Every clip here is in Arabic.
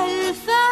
الفاتحة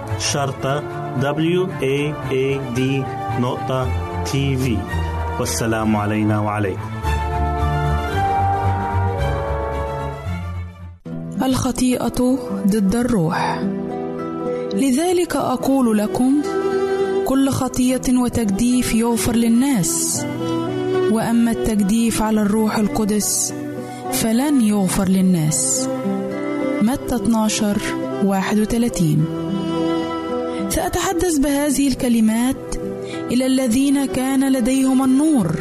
شرطة W A A D نقطة تي في والسلام علينا وعليكم. الخطيئة ضد الروح. لذلك أقول لكم كل خطية وتجديف يغفر للناس. وأما التجديف على الروح القدس فلن يغفر للناس. متى 12 31 سأتحدث بهذه الكلمات إلى الذين كان لديهم النور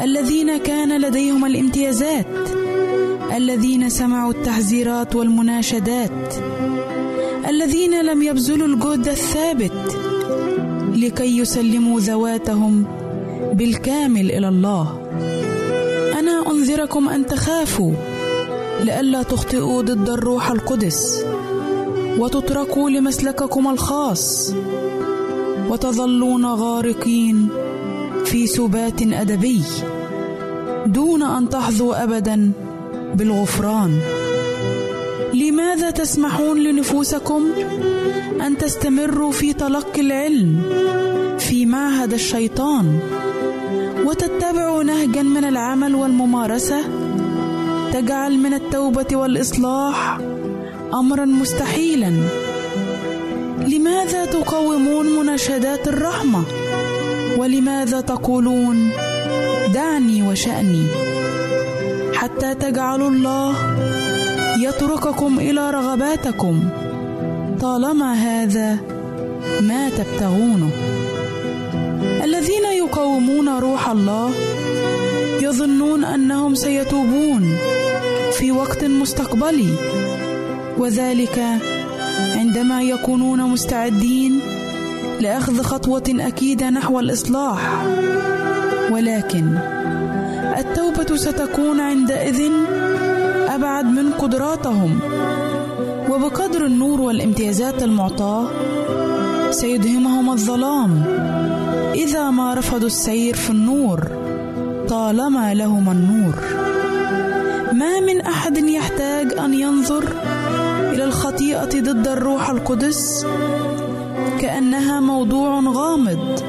الذين كان لديهم الامتيازات الذين سمعوا التحذيرات والمناشدات الذين لم يبذلوا الجهد الثابت لكي يسلموا ذواتهم بالكامل إلى الله. أنا أنذركم أن تخافوا لئلا تخطئوا ضد الروح القدس. وتتركوا لمسلككم الخاص وتظلون غارقين في سبات أدبي دون أن تحظوا ابدا بالغفران. لماذا تسمحون لنفوسكم أن تستمروا في تلقي العلم في معهد الشيطان وتتبعوا نهجا من العمل والممارسة؟ تجعل من التوبة والإصلاح امرا مستحيلا. لماذا تقاومون مناشدات الرحمة؟ ولماذا تقولون دعني وشأني؟ حتى تجعلوا الله يترككم إلى رغباتكم طالما هذا ما تبتغونه. الذين يقاومون روح الله يظنون أنهم سيتوبون في وقت مستقبلي. وذلك عندما يكونون مستعدين لأخذ خطوة أكيدة نحو الإصلاح. ولكن التوبة ستكون عندئذ أبعد من قدراتهم وبقدر النور والامتيازات المعطاة سيدهمهم الظلام. إذا ما رفضوا السير في النور طالما لهم النور. ما من أحد يحتاج أن ينظر إلى الخطيئة ضد الروح القدس كأنها موضوع غامض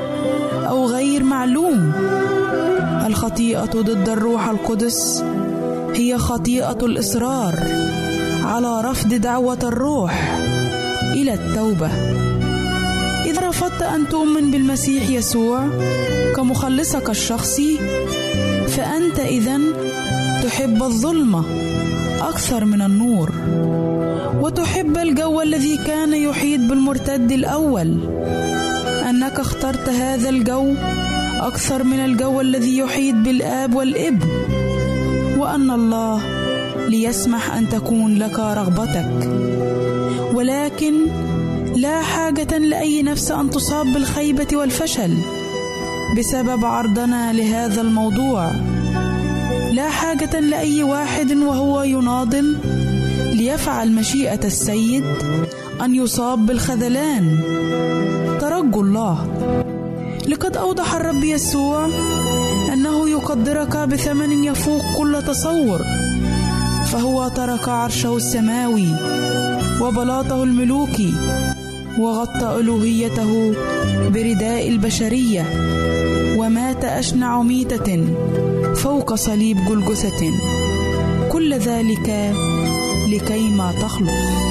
أو غير معلوم. الخطيئة ضد الروح القدس هي خطيئة الإصرار على رفض دعوة الروح إلى التوبة. اذا رفضت أن تؤمن بالمسيح يسوع كمخلصك الشخصي فأنت اذا تحب الظلمة أكثر من النور. وتحب الجو الذي كان يحيط بالمرتد الأول. أنك اخترت هذا الجو أكثر من الجو الذي يحيط بالآب والابن وأن الله ليسمح أن تكون لك رغبتك. ولكن لا حاجة لأي نفس أن تصاب بالخيبة والفشل. بسبب عرضنا لهذا الموضوع. لا حاجة لأي واحد وهو يناضل ليفعل مشيئة السيد أن يصاب بالخذلان. ترجوا الله. لقد أوضح الرب يسوع أنه يقدرك بثمن يفوق كل تصور فهو ترك عرشه السماوي وبلاطه الملوكي وغطى ألوهيته برداء البشرية ومات أشنع ميتة فوق صليب جلجثة. كل ذلك لكيما تخلص.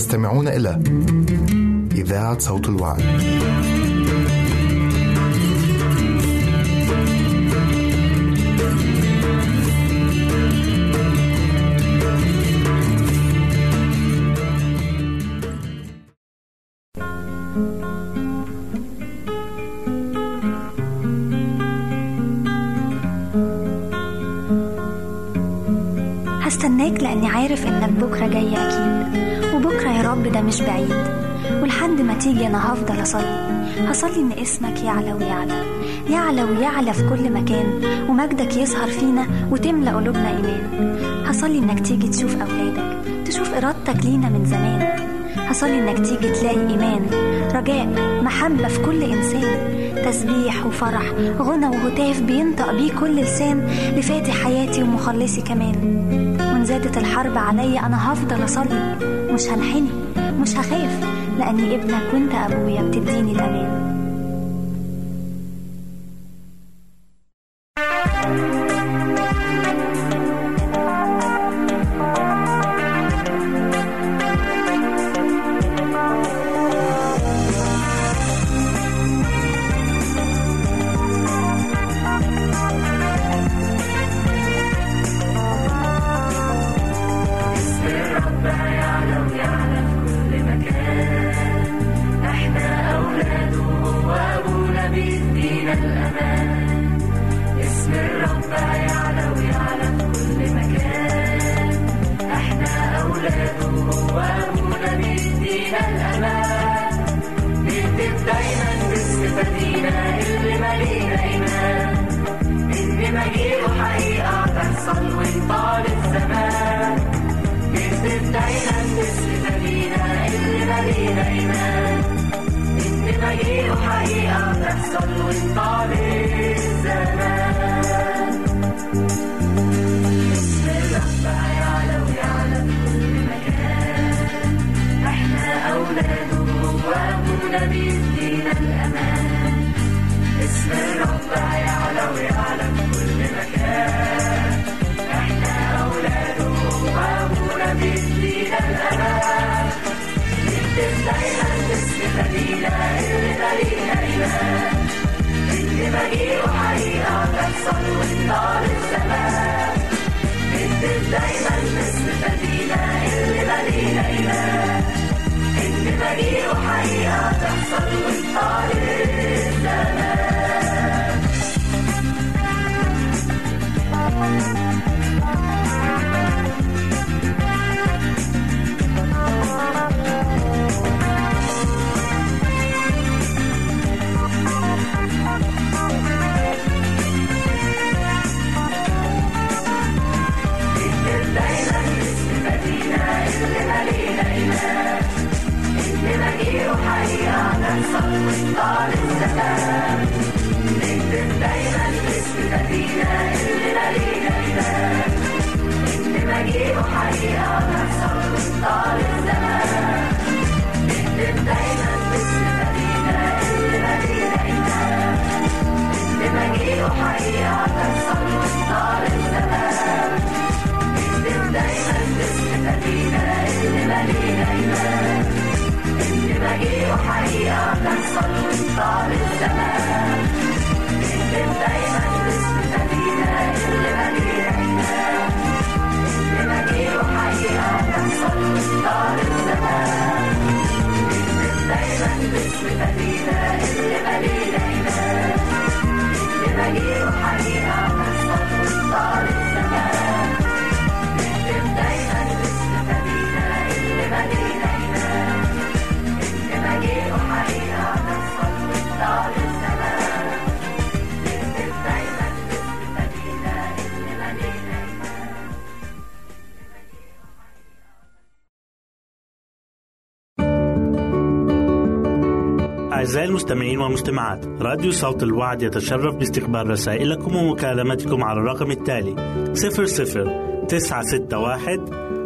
تستمعون إلى إذاعة صوت الوعي. هستناك لأني عارف إنك بكرة جاي أكيد ده مش بعيد ولحد ما تيجي أنا هفضل أصلي. هصلي إن اسمك يعلى ويعلى يعلى ويعلى في كل مكان ومجدك يظهر فينا وتملى قلوبنا إيمان. هصلي إنك تيجي تشوف أولادك تشوف إرادتك لينا من زمان. هصلي إنك تيجي تلاقي إيمان رجاء محبة في كل إنسان. تسبيح وفرح غنى وهتاف بينطق بيه كل لسان لفاتح حياتي ومخلصي كمان. وإن زادت الحرب عليا أنا هفضل أصلي مش هنحني مش هخاف لأني ابنك وانت أبويا بتديني الأمان. مشطار السلام نكتب دايما اسم نادينا اللي نادينا الباب اسم مجيبه حقيقة تحصل مشطار السلام نكتب دايما اسم نادينا اللي نادينا الباب اسم مجيبه حقيقة تحصل مشطار السلام نكتب دايما اسم نادينا اللي نادينا الباب راجع حقيقة تحصل وانطال الزمان نكتب دايما باسم مدينة اللي مليء عيناه اللي مليء حقيقة تحصل وانطال الزمان نكتب دايما باسم مدينة اللي مليء عيناه اللي مليء حقيقة تحصل وانطال الزمان نكتب دايما باسم مدينة اللي مليء عيناه أعزائي المستمعين والمستمعات راديو صوت الوعد يتشرف باستقبال رسائلكم ومكالمتكم على الرقم التالي 00961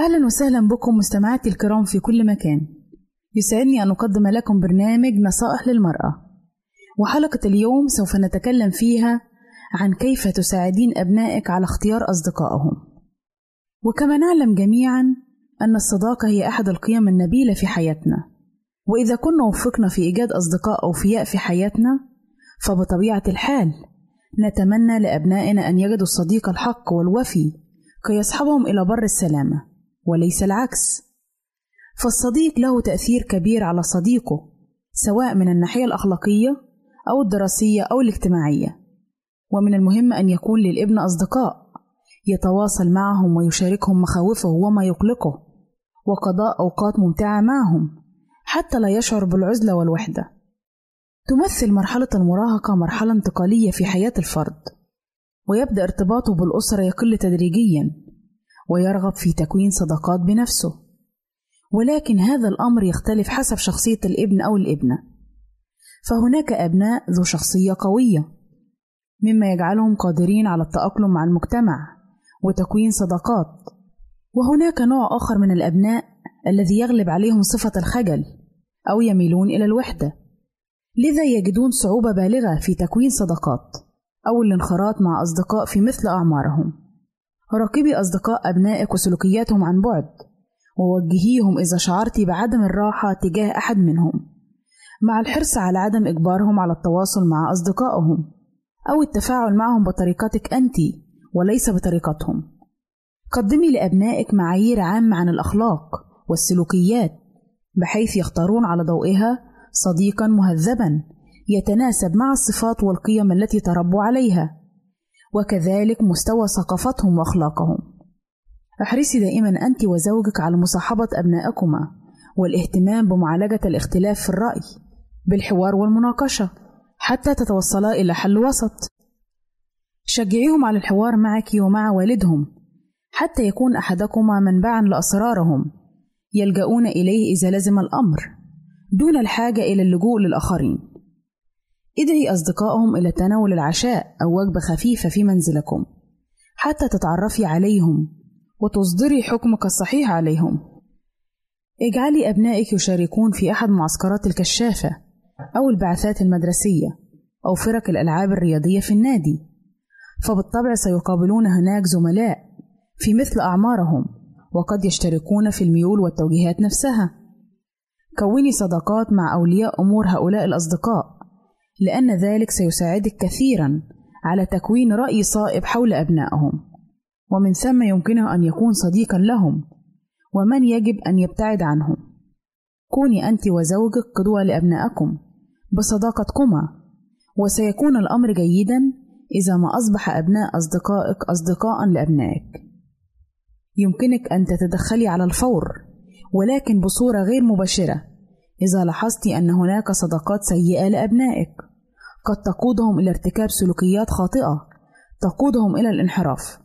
أهلا وسهلا بكم مستمعاتي الكرام في كل مكان. يسعدني أن أقدم لكم برنامج نصائح للمرأة. وحلقة اليوم سوف نتكلم فيها عن كيف تساعدين أبنائك على اختيار أصدقائهم. وكما نعلم جميعا أن الصداقة هي أحد القيم النبيلة في حياتنا. وإذا كنا وفقنا في إيجاد أصدقاء أوفياء في حياتنا فبطبيعة الحال نتمنى لأبنائنا أن يجدوا الصديق الحق والوفي كي يصحبهم إلى بر السلامة. وليس العكس. فالصديق له تأثير كبير على صديقه سواء من الناحية الأخلاقية أو الدراسية أو الاجتماعية. ومن المهم أن يكون للابن أصدقاء يتواصل معهم ويشاركهم مخاوفه وما يقلقه وقضاء أوقات ممتعة معهم حتى لا يشعر بالعزلة والوحدة. تمثل مرحلة المراهقة مرحلة انتقالية في حياة الفرد ويبدأ ارتباطه بالأسرة يقل تدريجيا. ويرغب في تكوين صداقات بنفسه. ولكن هذا الأمر يختلف حسب شخصية الابن أو الابنة. فهناك أبناء ذو شخصية قوية مما يجعلهم قادرين على التأقلم مع المجتمع وتكوين صداقات. وهناك نوع آخر من الأبناء الذي يغلب عليهم صفة الخجل أو يميلون إلى الوحدة. لذا يجدون صعوبة بالغة في تكوين صداقات أو الانخراط مع أصدقاء في مثل أعمارهم. راقبي أصدقاء أبنائك وسلوكياتهم عن بعد ووجهيهم إذا شعرت بعدم الراحة تجاه أحد منهم مع الحرص على عدم إجبارهم على التواصل مع أصدقائهم أو التفاعل معهم بطريقتك أنت وليس بطريقتهم. قدمي لأبنائك معايير عامة عن الأخلاق والسلوكيات بحيث يختارون على ضوئها صديقا مهذبا يتناسب مع الصفات والقيم التي تربوا عليها. وكذلك مستوى ثقافتهم وأخلاقهم. أحرصي دائما انت وزوجك على مصاحبة أبنائكما والاهتمام بمعالجة الاختلاف في الرأي بالحوار والمناقشة حتى تتوصلا إلى حل وسط. شجعيهم على الحوار معك ومع والدهم حتى يكون أحدكما منبعا لأسرارهم يلجؤون إليه إذا لزم الأمر دون الحاجة إلى اللجوء للآخرين. ادعي أصدقائهم إلى تناول العشاء أو وجبة خفيفة في منزلكم حتى تتعرفي عليهم وتصدري حكمك الصحيح عليهم. اجعلي أبنائك يشاركون في أحد معسكرات الكشافة أو البعثات المدرسية أو فرق الألعاب الرياضية في النادي فبالطبع سيقابلون هناك زملاء في مثل أعمارهم وقد يشتركون في الميول والتوجيهات نفسها. كوني صداقات مع أولياء أمور هؤلاء الأصدقاء. لأن ذلك سيساعدك كثيرا على تكوين رأي صائب حول أبنائهم. ومن ثم يمكنه أن يكون صديقا لهم ومن يجب أن يبتعد عنهم. كوني أنت وزوجك قدوة لأبنائكم بصداقتكما وسيكون الأمر جيدا إذا ما أصبح أبناء أصدقائك أصدقاء لأبنائك. يمكنك أن تتدخلي على الفور ولكن بصورة غير مباشرة إذا لاحظت أن هناك صداقات سيئة لأبنائك. قد تقودهم إلى ارتكاب سلوكيات خاطئة. تقودهم إلى الانحراف.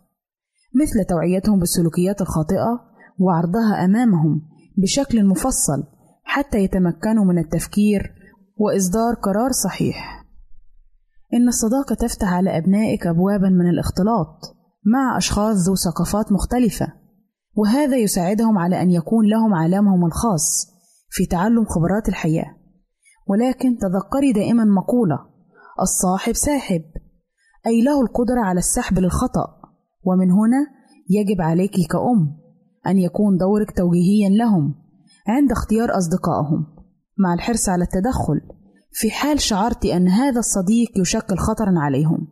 مثل توعيتهم بالسلوكيات الخاطئة وعرضها أمامهم بشكل مفصل حتى يتمكنوا من التفكير وإصدار قرار صحيح. إن الصداقة تفتح على أبنائك أبوابًا من الاختلاط مع أشخاص ذو ثقافات مختلفة، وهذا يساعدهم على أن يكون لهم عالمهم الخاص في تعلم خبرات الحياة، ولكن تذكري دائما مقولة الصاحب ساحب. أي له القدرة على السحب للخطأ ومن هنا يجب عليك كأم أن يكون دورك توجيهيا لهم عند اختيار أصدقائهم مع الحرص على التدخل في حال شعرت أن هذا الصديق يشكل خطرا عليهم.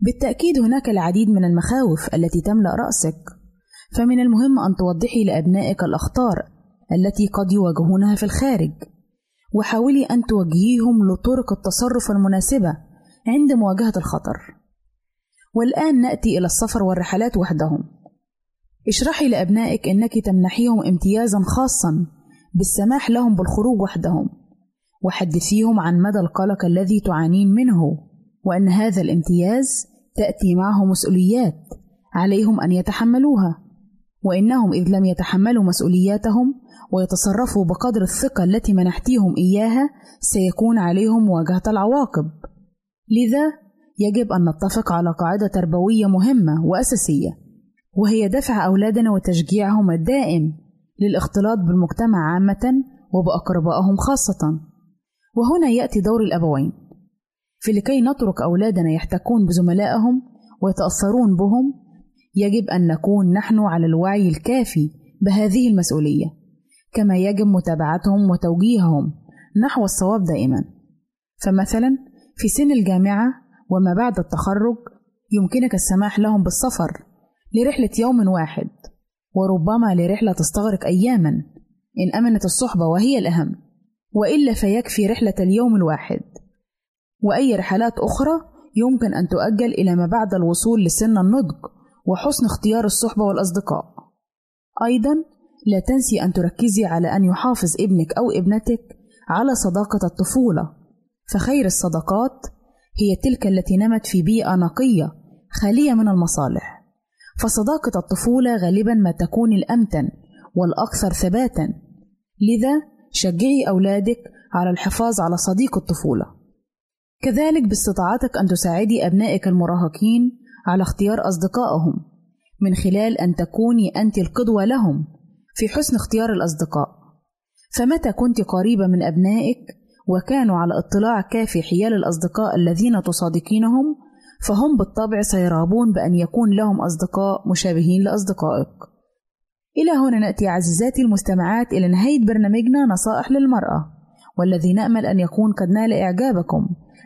بالتأكيد هناك العديد من المخاوف التي تملأ رأسك فمن المهم أن توضحي لأبنائك الأخطار التي قد يواجهونها في الخارج. وحاولي أن توجهيهم لطرق التصرف المناسبة عند مواجهة الخطر. والآن نأتي إلى السفر والرحلات وحدهم. اشرحي لأبنائك أنك تمنحيهم امتيازا خاصا بالسماح لهم بالخروج وحدهم وحدثيهم عن مدى القلق الذي تعانين منه وأن هذا الامتياز تأتي معه مسؤوليات عليهم أن يتحملوها وإنهم إذ لم يتحملوا مسؤولياتهم ويتصرفوا بقدر الثقة التي منحتيهم إياها سيكون عليهم مواجهة العواقب. لذا يجب أن نتفق على قاعدة تربوية مهمة وأساسية وهي دفع أولادنا وتشجيعهم الدائم للاختلاط بالمجتمع عامة وبأقربائهم خاصة. وهنا يأتي دور الأبوين. في لكي نترك أولادنا يحتكون بزملائهم ويتأثرون بهم يجب أن نكون نحن على الوعي الكافي بهذه المسؤولية. كما يجب متابعتهم وتوجيههم نحو الصواب دائما. فمثلا في سن الجامعة وما بعد التخرج يمكنك السماح لهم بالسفر لرحلة يوم واحد وربما لرحلة تستغرق أياما إن أمنت الصحبة وهي الأهم وإلا فيكفي رحلة اليوم الواحد. وأي رحلات أخرى يمكن أن تؤجل إلى ما بعد الوصول لسن النضج وحسن اختيار الصحبة والأصدقاء. أيضا لا تنسي أن تركزي على أن يحافظ ابنك أو ابنتك على صداقة الطفولة. فخير الصداقات هي تلك التي نمت في بيئة نقية خالية من المصالح. فصداقة الطفولة غالبا ما تكون الأمتن والأكثر ثباتا. لذا شجعي أولادك على الحفاظ على صديق الطفولة. كذلك باستطاعتك أن تساعدي أبنائك المراهقين على اختيار أصدقائهم من خلال أن تكوني أنت القدوة لهم. في حسن اختيار الأصدقاء. فمتى كنت قريبة من أبنائك وكانوا على اطلاع كافي حيال الأصدقاء الذين تصادقينهم فهم بالطبع سيرغبون بأن يكون لهم أصدقاء مشابهين لأصدقائك. إلى هنا نأتي عزيزاتي المستمعات إلى نهاية برنامجنا نصائح للمرأة والذي نأمل أن يكون قد نال إعجابكم.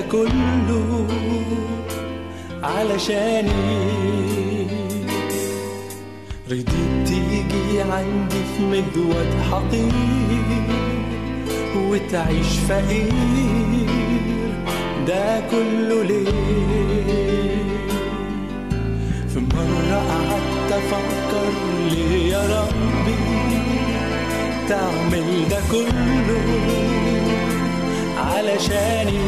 ده كله علشاني. رضيت تيجي عندي في مجود حقير وتعيش فقير. ده كله ليه؟ في مرة قعدت أفكر ليه يا ربي تعمل ده كله؟ علشاني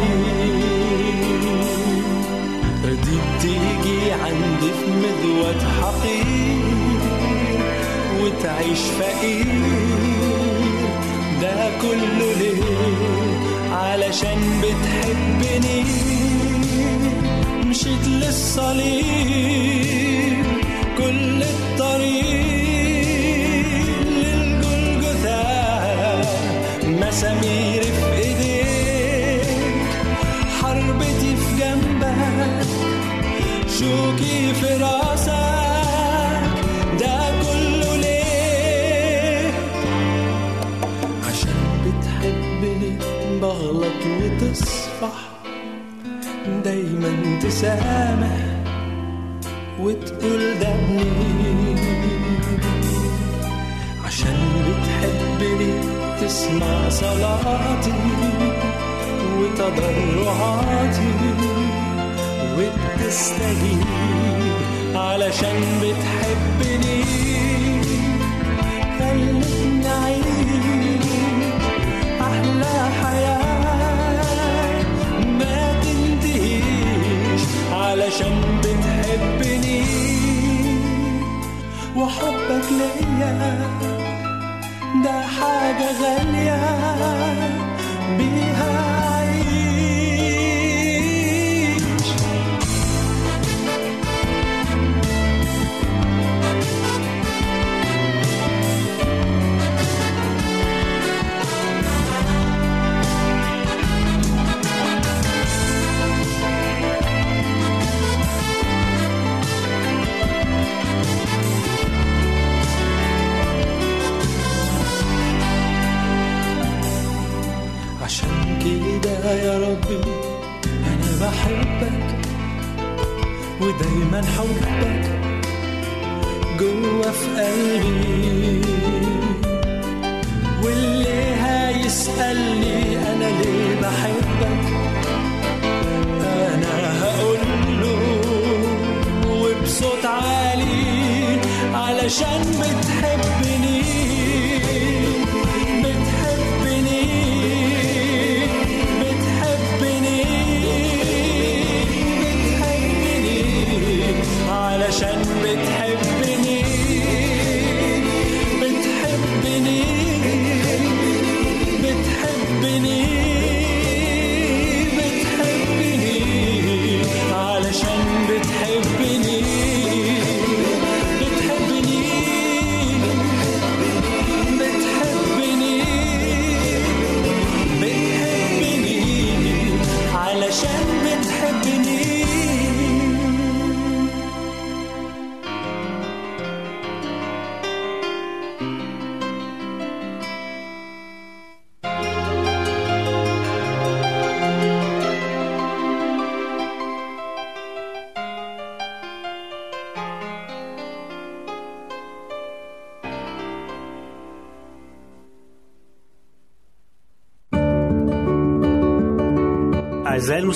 رضيت تيجي عندي في مذود حقير وتعيش فقير ده كله ليه علشان بتحبني مشيت للصليب كل الطريق للجلجثة مسامير في شوكي في راسك. ده كله ليه؟ عشان بتحبني بغلط وتصفح. دايما تسامح وتقول ده ابني عشان بتحبني تسمع صلاتي وتضرعاتي. وبتستجيب علشان بتحبني. خلتني أعيش أحلى حياة ما تنتهيش علشان بتحبني. وحبك ليا ده حاجة غالية بيها. ودايما حبك جوا في قلبي. واللي هيسألني أنا ليه بحبك؟ أنا هقول له وبصوت عالي علشان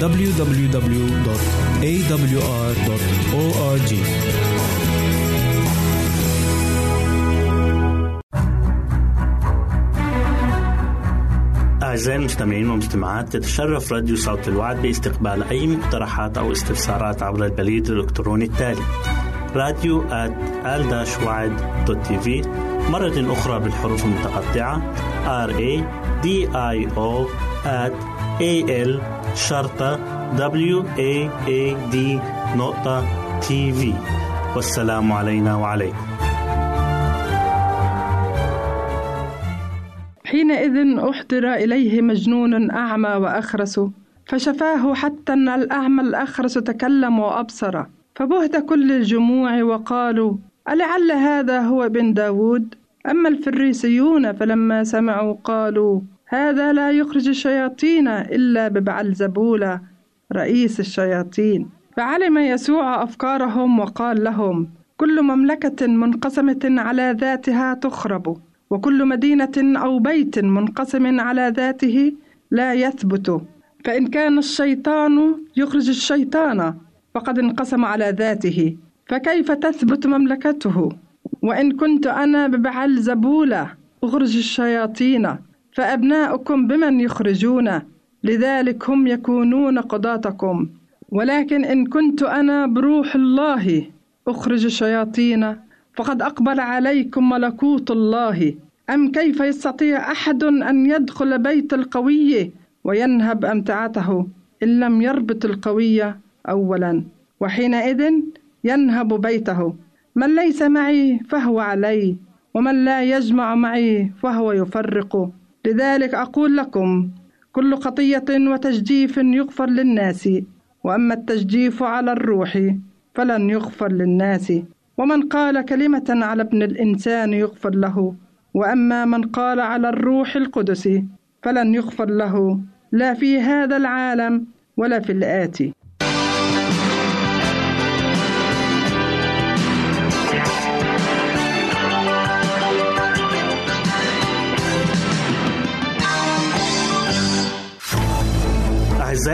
www.awr.org أعزائي المستمعين والمستمعات تتشرف راديو صوت الوعد باستقبال أي مقترحات أو استفسارات عبر البريد الإلكتروني التالي راديو تي في مرة أخرى بالحروف المتقطعة R A D I O A L شرطة W A A D نقطة تي في والسلام علينا وعليكم. حينئذ أحضر إليه مجنون أعمى وأخرس فشفاه حتى أن الأعمى الأخرس تكلم وأبصر فبهت كل الجموع وقالوا ألعل هذا هو ابن داود؟ أما الفريسيون فلما سمعوا قالوا هذا لا يخرج الشياطين إلا ببعل زبولة رئيس الشياطين. فعلم يسوع أفكارهم وقال لهم كل مملكة منقسمة على ذاتها تخرب وكل مدينة أو بيت منقسم على ذاته لا يثبت. فإن كان الشيطان يخرج الشيطان فقد انقسم على ذاته. فكيف تثبت مملكته؟ وإن كنت أنا ببعل زبولة أخرج الشياطين. فأبناؤكم بمن يخرجون لذلك هم يكونون قضاتكم. ولكن إن كنت أنا بروح الله أخرج الشياطين فقد أقبل عليكم ملكوت الله. أم كيف يستطيع أحد أن يدخل بيت القوي وينهب أمتعته؟ إن لم يربط القوي أولا. وحينئذ ينهب بيته. من ليس معي فهو علي ومن لا يجمع معي فهو يفرق. لذلك أقول لكم كل خطية وتجديف يغفر للناس وأما التجديف على الروح فلن يغفر للناس ومن قال كلمة على ابن الإنسان يغفر له وأما من قال على الروح القدس فلن يغفر له لا في هذا العالم ولا في الآتي.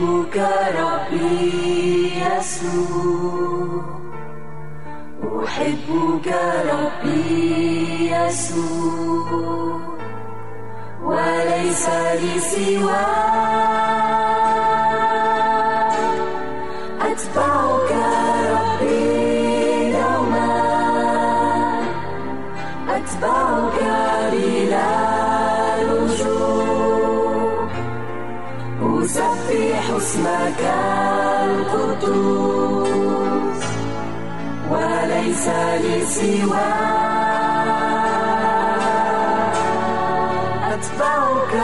أحبك ربي يسوع. أحبك ربي يسوع. وليس لي سواك اسمك القدوس وليس لي سواك. أتبعك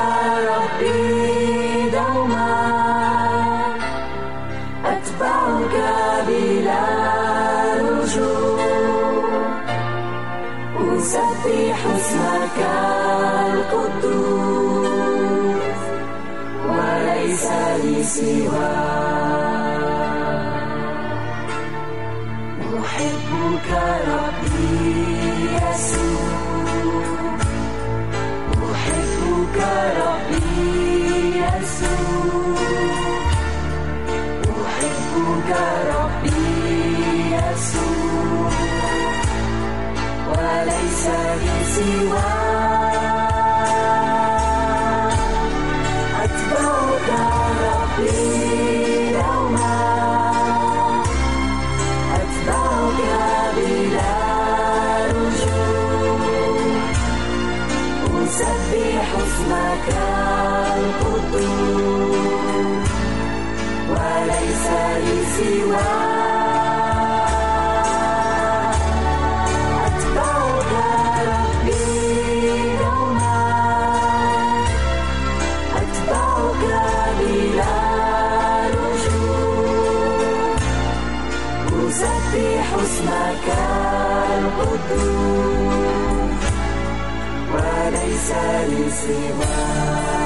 لي سواك أحبك ربي يسوع. أحبك ربي يسوع. أحبك ربي يسوع. وليس لي سواك لي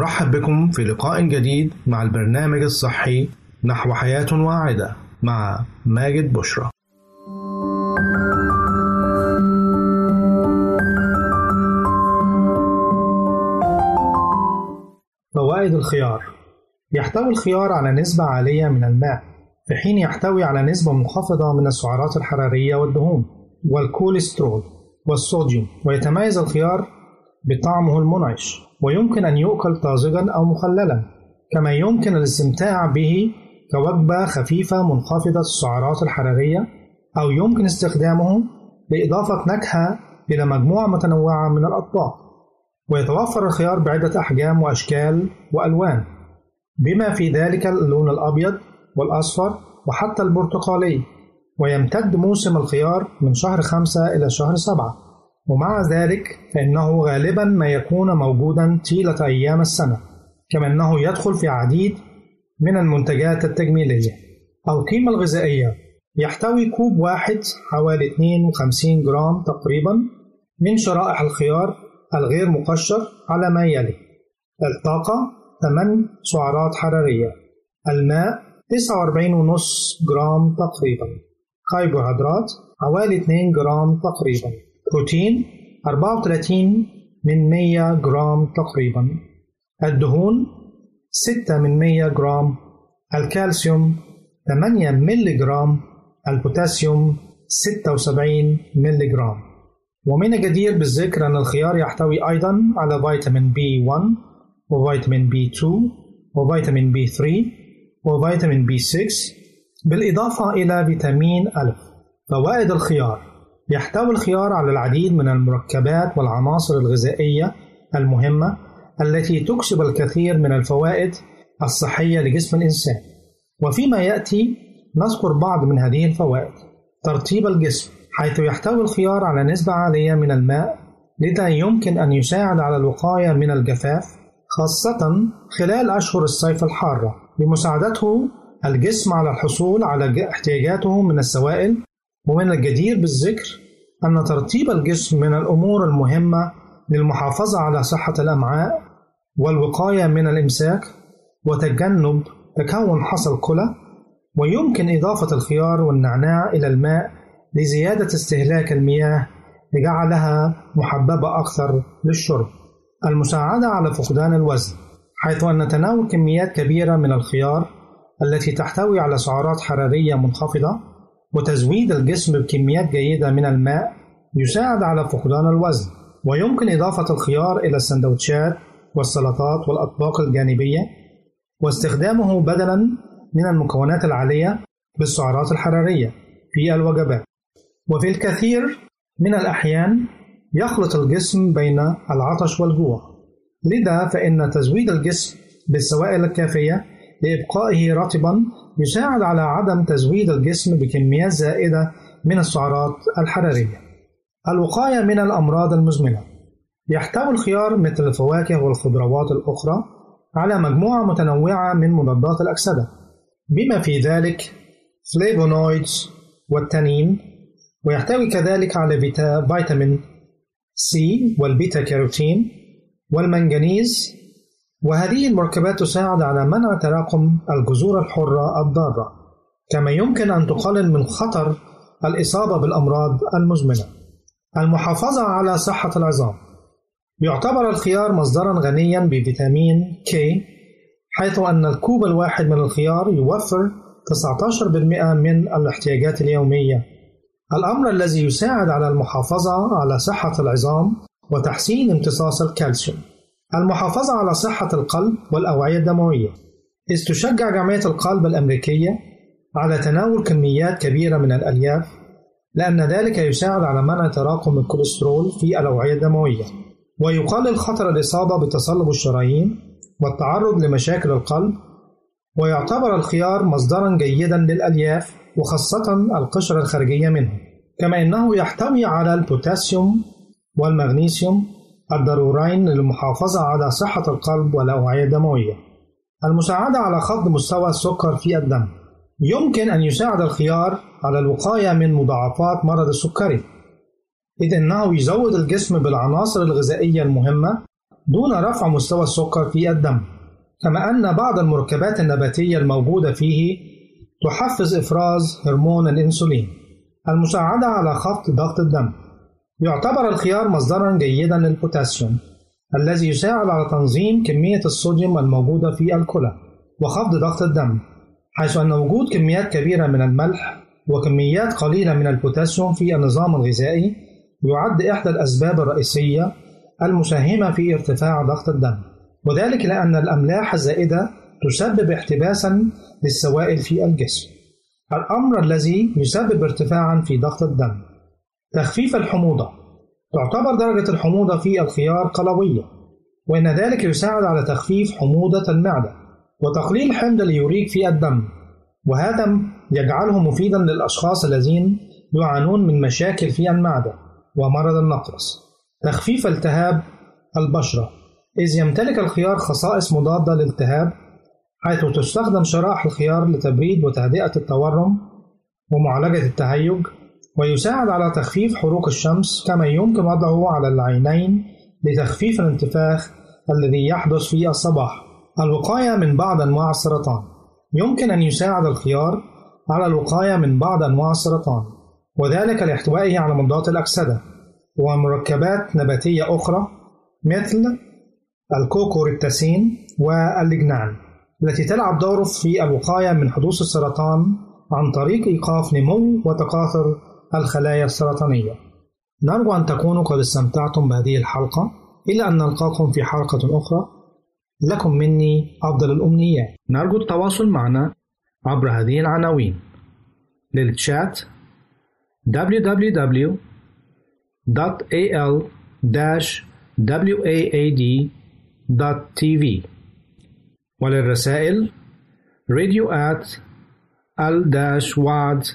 نرحب بكم في لقاء جديد مع البرنامج الصحي نحو حياة واعدة مع ماجد بشرى. فوائد الخيار. يحتوي الخيار على نسبة عالية من الماء في حين يحتوي على نسبة منخفضة من السعرات الحرارية والدهون والكوليسترول والصوديوم ويتميز الخيار بطعمه المنعش. ويمكن أن يؤكل طازجا أو مخللا كما يمكن الاستمتاع به كوجبة خفيفة منخفضة السعرات الحرارية أو يمكن استخدامه لإضافة نكهة إلى مجموعة متنوعة من الأطباق. ويتوفر الخيار بعدة أحجام وأشكال وألوان بما في ذلك اللون الأبيض والأصفر وحتى البرتقالي. ويمتد موسم الخيار من شهر خمسة إلى شهر سبعة. ومع ذلك فإنه غالبا ما يكون موجودا طيلة أيام السنة كما أنه يدخل في عديد من المنتجات التجميلية. القيمة الغذائية يحتوي كوب واحد حوالي 52 جرام تقريبا من شرائح الخيار الغير مقشر على ما يلي. الطاقة 8 سعرات حرارية. الماء 49.5 جرام تقريبا. كربوهيدرات حوالي 2 جرام تقريبا. بروتين 34 من 100 جرام تقريبا. الدهون 6 من 100 جرام. الكالسيوم 8 ملي جرام البوتاسيوم 76 ملي جرام ومن الجدير بالذكر أن الخيار يحتوي أيضا على فيتامين B 1 وفيتامين بي 2 وفيتامين بي 3 وفيتامين بي 6 بالإضافة إلى فيتامين ألف. فوائد الخيار يحتوي الخيار على العديد من المركبات والعناصر الغذائية المهمة التي تكسب الكثير من الفوائد الصحية لجسم الإنسان. وفيما يأتي نذكر بعض من هذه الفوائد. ترطيب الجسم حيث يحتوي الخيار على نسبة عالية من الماء لذا يمكن أن يساعد على الوقاية من الجفاف خاصة خلال أشهر الصيف الحارة. بمساعدته الجسم على الحصول على احتياجاته من السوائل ومن الجدير بالذكر أن ترطيب الجسم من الأمور المهمة للمحافظة على صحة الأمعاء والوقاية من الإمساك وتجنب تكون حصى الكلى ويمكن إضافة الخيار والنعناع إلى الماء لزيادة استهلاك المياه لجعلها محببة أكثر للشرب. المساعدة على فقدان الوزن حيث أن تناول كميات كبيرة من الخيار التي تحتوي على سعرات حرارية منخفضة وتزويد الجسم بكميات جيدة من الماء يساعد على فقدان الوزن ويمكن إضافة الخيار إلى السندوتشات والسلطات والأطباق الجانبية واستخدامه بدلا من المكونات العالية بالسعرات الحرارية في الوجبات. وفي الكثير من الأحيان يخلط الجسم بين العطش والجوع لذا فإن تزويد الجسم بالسوائل الكافية لإبقائه رطبا يساعد على عدم تزويد الجسم بكميات زائدة من السعرات الحرارية. الوقاية من الأمراض المزمنة. يحتوي الخيار مثل الفواكه والخضروات الأخرى على مجموعة متنوعة من مضادات الأكسدة بما في ذلك flavonoids والتانين ويحتوي كذلك على فيتا فيتامين C والبيتا كاروتين والمنغنيز وهذه المركبات تساعد على منع تراكم الجذور الحرة الضارة كما يمكن أن تقلل من خطر الإصابة بالأمراض المزمنة. المحافظة على صحة العظام. يعتبر الخيار مصدرا غنيا بفيتامين K حيث أن الكوب الواحد من الخيار يوفر 19% من الاحتياجات اليومية. الأمر الذي يساعد على المحافظة على صحة العظام وتحسين امتصاص الكالسيوم. المحافظة على صحة القلب والأوعية الدموية. إذ تشجع جمعية القلب الأمريكية على تناول كميات كبيرة من الألياف لأن ذلك يساعد على منع تراكم الكوليسترول في الأوعية الدموية ويقلل خطر الإصابة بتصلب الشرايين والتعرض لمشاكل القلب ويعتبر الخيار مصدرا جيدا للألياف وخاصة القشرة الخارجية منه. كما أنه يحتوي على البوتاسيوم والمغنيسيوم الضرورين للمحافظة على صحة القلب والأوعية الدموية. المساعدة على خفض مستوى السكر في الدم. يمكن أن يساعد الخيار على الوقاية من مضاعفات مرض السكري. إذ أنه يزود الجسم بالعناصر الغذائية المهمة دون رفع مستوى السكر في الدم. كما أن بعض المركبات النباتية الموجودة فيه تحفز إفراز هرمون الأنسولين. المساعدة على خفض ضغط الدم. يعتبر الخيار مصدرا جيدا للبوتاسيوم الذي يساعد على تنظيم كمية الصوديوم الموجودة في الكلى وخفض ضغط الدم حيث أن وجود كميات كبيرة من الملح وكميات قليلة من البوتاسيوم في النظام الغذائي يعد إحدى الأسباب الرئيسية المساهمة في ارتفاع ضغط الدم وذلك لأن الأملاح الزائدة تسبب احتباسا للسوائل في الجسم الأمر الذي يسبب ارتفاعا في ضغط الدم. تخفيف الحموضة. تعتبر درجة الحموضة في الخيار قلوية وإن ذلك يساعد على تخفيف حموضة المعدة وتقليل حمض اليوريك في الدم وهذا يجعله مفيدا للأشخاص الذين يعانون من مشاكل في المعدة ومرض النقرس تخفيف التهاب البشرة. إذ يمتلك الخيار خصائص مضادة للالتهاب حيث تستخدم شرائح الخيار لتبريد وتهدئة التورم ومعالجة التهيج ويساعد على تخفيف حروق الشمس كما يمكن وضعه على العينين لتخفيف الانتفاخ الذي يحدث في الصباح. الوقاية من بعض أنواع السرطان. يمكن أن يساعد الخيار على الوقاية من بعض أنواع السرطان وذلك لاحتوائه على مضادات الأكسدة ومركبات نباتية أخرى مثل الكوكوريتاسين واللجنان التي تلعب دور في الوقاية من حدوث السرطان عن طريق إيقاف نمو وتكاثر الخلايا السرطانية. نرجو أن تكونوا قد استمتعتم بهذه الحلقة. إلى أن نلقاكم في حلقة أخرى. لكم مني أفضل الأمنيات. نرجو التواصل معنا عبر هذه العناوين. للتشات www.al-waad.tv وللرسائل radio at al-wad.tv